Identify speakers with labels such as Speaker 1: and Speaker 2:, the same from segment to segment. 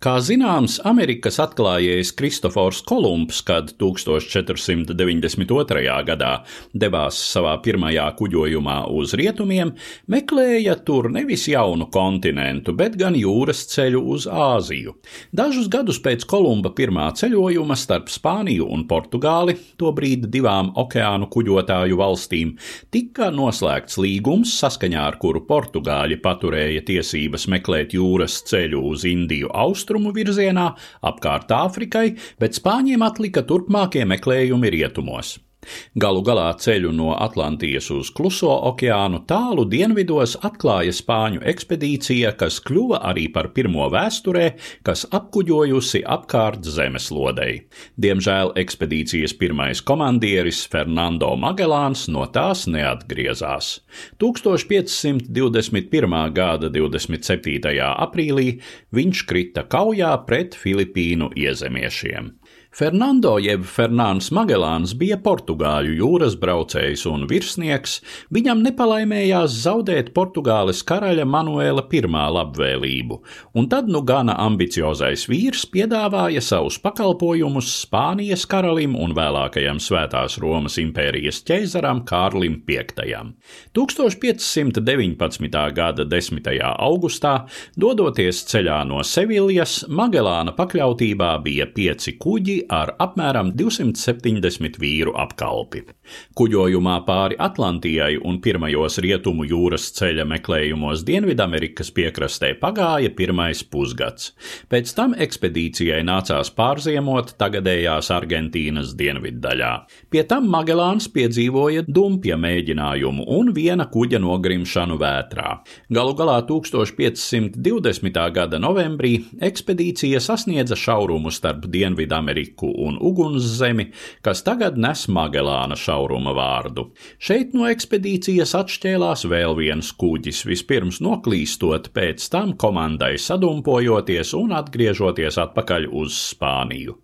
Speaker 1: Kā zināms, Amerikas atklājējs Kristofors Kolumbs, kad 1492. gadā devās savā pirmajā kuģojumā uz rietumiem, meklēja tur nevis jaunu kontinentu, bet gan jūras ceļu uz Āziju. Dažus gadus pēc Kolumba pirmā ceļojuma starp Spāniju un Portugāli, tobrīd divām okeānu kuģotāju valstīm, tika noslēgts līgums, saskaņā ar kuru Portugāļi paturēja tiesības meklēt jūras ceļu uz Indiju austrumu austrumu virzienā, apkārt Āfrikai, bet spāņiem atlika turpmākie meklējumi rietumos. Galu galā ceļu no Atlantijas uz Kluso okeānu tālu dienvidos atklāja spāņu ekspedīcija, kas kļuva arī par pirmo vēsturē, kas apkuģojusi apkārt zemeslodei. Diemžēl ekspedīcijas pirmais komandieris Fernando Magelāns no tās neatgriezās. 1521. gada 27. aprīlī viņš krita kaujā pret Filipīnu iezemiešiem. Fernando jeb Fernāns Magelāns bija portugāļu jūras braucējs un virsnieks, viņam nepalaimējās zaudēt Portugāles karaļa Manuēla I labvēlību, un tad nu gana ambiciozais vīrs piedāvāja savus pakalpojumus Spānijas karalim un vēlākajam Svētās Romas impērijas ķeizaram Kārlim V. 1519. gada 10. augustā, dodoties ceļā no Seviljas, Magelāna pakļautībā bija pieci kuģi ar apmēram 270 vīru apkalpi. Kuģojumā pāri Atlantijai un pirmajos rietumu jūras ceļa meklējumos Dienvidamerikas piekrastē pagāja pirmais pusgads. Pēc tam ekspedīcijai nācās pārziemot tagadējās Argentīnas dienviddaļā. Pie tam Magelāns piedzīvoja dumpja mēģinājumu un viena kuģa nogrimšanu vētrā. Galu galā 1520. gada novembrī ekspedīcija sasniedza šaurumu starp Dienvidameriku Āfriku un Ugunszemi, kas tagad nes Magelāna šauruma vārdu. Šeit no ekspedīcijas atšķēlās vēl viens kuģis, vispirms noklīstot, pēc tam komandai sadumpojoties un atgriežoties atpakaļ uz Spāniju.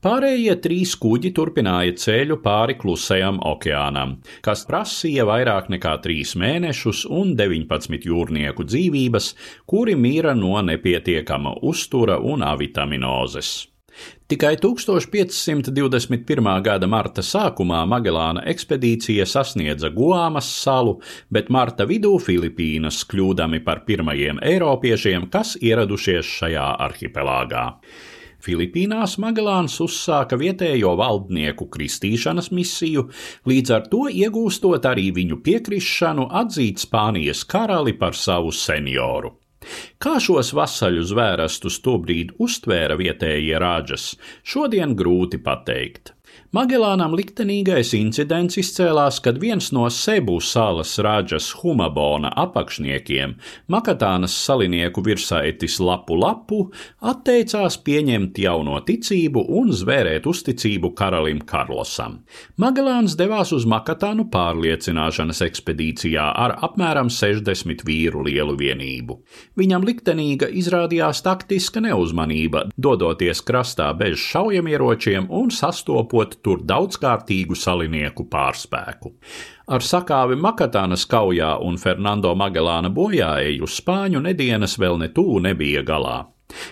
Speaker 1: Pārējie trīs kuģi turpināja ceļu pāri klusajam okeānam, kas prasīja vairāk nekā trīs mēnešus un 19 jūrnieku dzīvības, kuri mīra no nepietiekama uztura un avitaminozes. Tikai 1521. gada marta sākumā Magelāna ekspedīcija sasniedza Guāmas salu, bet marta vidū Filipīnas kļūdami par pirmajiem eiropiešiem, kas ieradušies šajā arhipelāgā. Filipīnās Magelāns uzsāka vietējo valdnieku kristīšanas misiju, līdz ar to iegūstot arī viņu piekrišanu atzīt Spānijas karali par savu senioru. Kā šos vasaļu zvērastus tobrīd uztvēra vietējie rāģas, šodien grūti pateikt. Magelānam liktenīgais incidents izcēlās, kad viens no Sebu salas raģas Humabona apakšniekiem, Makatānas salinieku virsaitis Lapu Lapu, atteicās pieņemt jauno ticību un zvērēt uzticību karalim Karlosam. Magelāns devās uz Makatānu pārliecināšanas ekspedīcijā ar apmēram 60 vīru lielu vienību. Viņam liktenīga izrādījās taktiska neuzmanība, dodoties krastā bez šaujamieročiem un sastopot tur daudzkārtīgu salinieku pārspēku. Ar sakāvi Makatānas kaujā un Fernando Magelāna bojāeju Spāņu nedienas vēl ne tuvu nebija galā.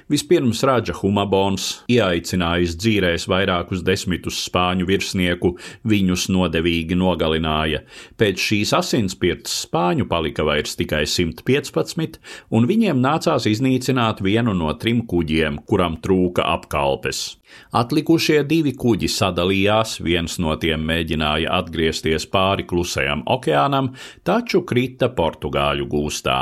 Speaker 1: Vispirms Raģa Humabons, ieaicinājis dzīrēs vairākus desmitus spāņu virsnieku, viņus nodevīgi nogalināja. Pēc šīs asinspirts spāņu palika vairs tikai 115, un viņiem nācās iznīcināt vienu no trim kuģiem, kuram trūka apkalpes. Atlikušie divi kuģi sadalījās, viens no tiem mēģināja atgriezties pāri klusajam okeānam, taču krita portugāļu gūstā.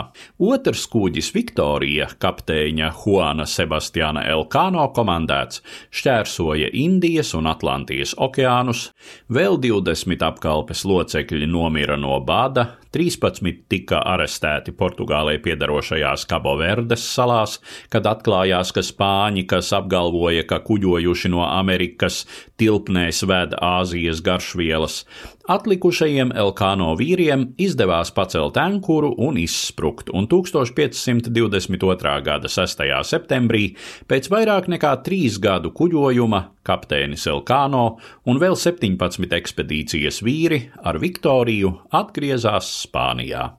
Speaker 1: Otrs kuģis Viktorija, kapteiņa Juana Sebastiana Elkano komandēts, šķērsoja Indijas un Atlantijas okeānus, vēl 20 apkalpes locekļi nomira no bada, 13 tika arestēti Portugālei piedarošajās Kabo Verdes salās, kad atklājās, ka spāņi, kas apgalvoja, ka kuģojuši no Amerikas, tilpnēs ved Āzijas garšvielas, Atlikušajiem Elkāno vīriem izdevās pacelt ankuru un izsprukt, un 1522. gada 6. Septembrī, pēc vairāk nekā trīs gadu kuģojuma, kapteinis Elkāno un vēl 17 ekspedīcijas vīri ar Viktoriju atgriezās Spānijā.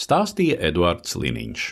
Speaker 1: Stāstīja Eduards Liniņš.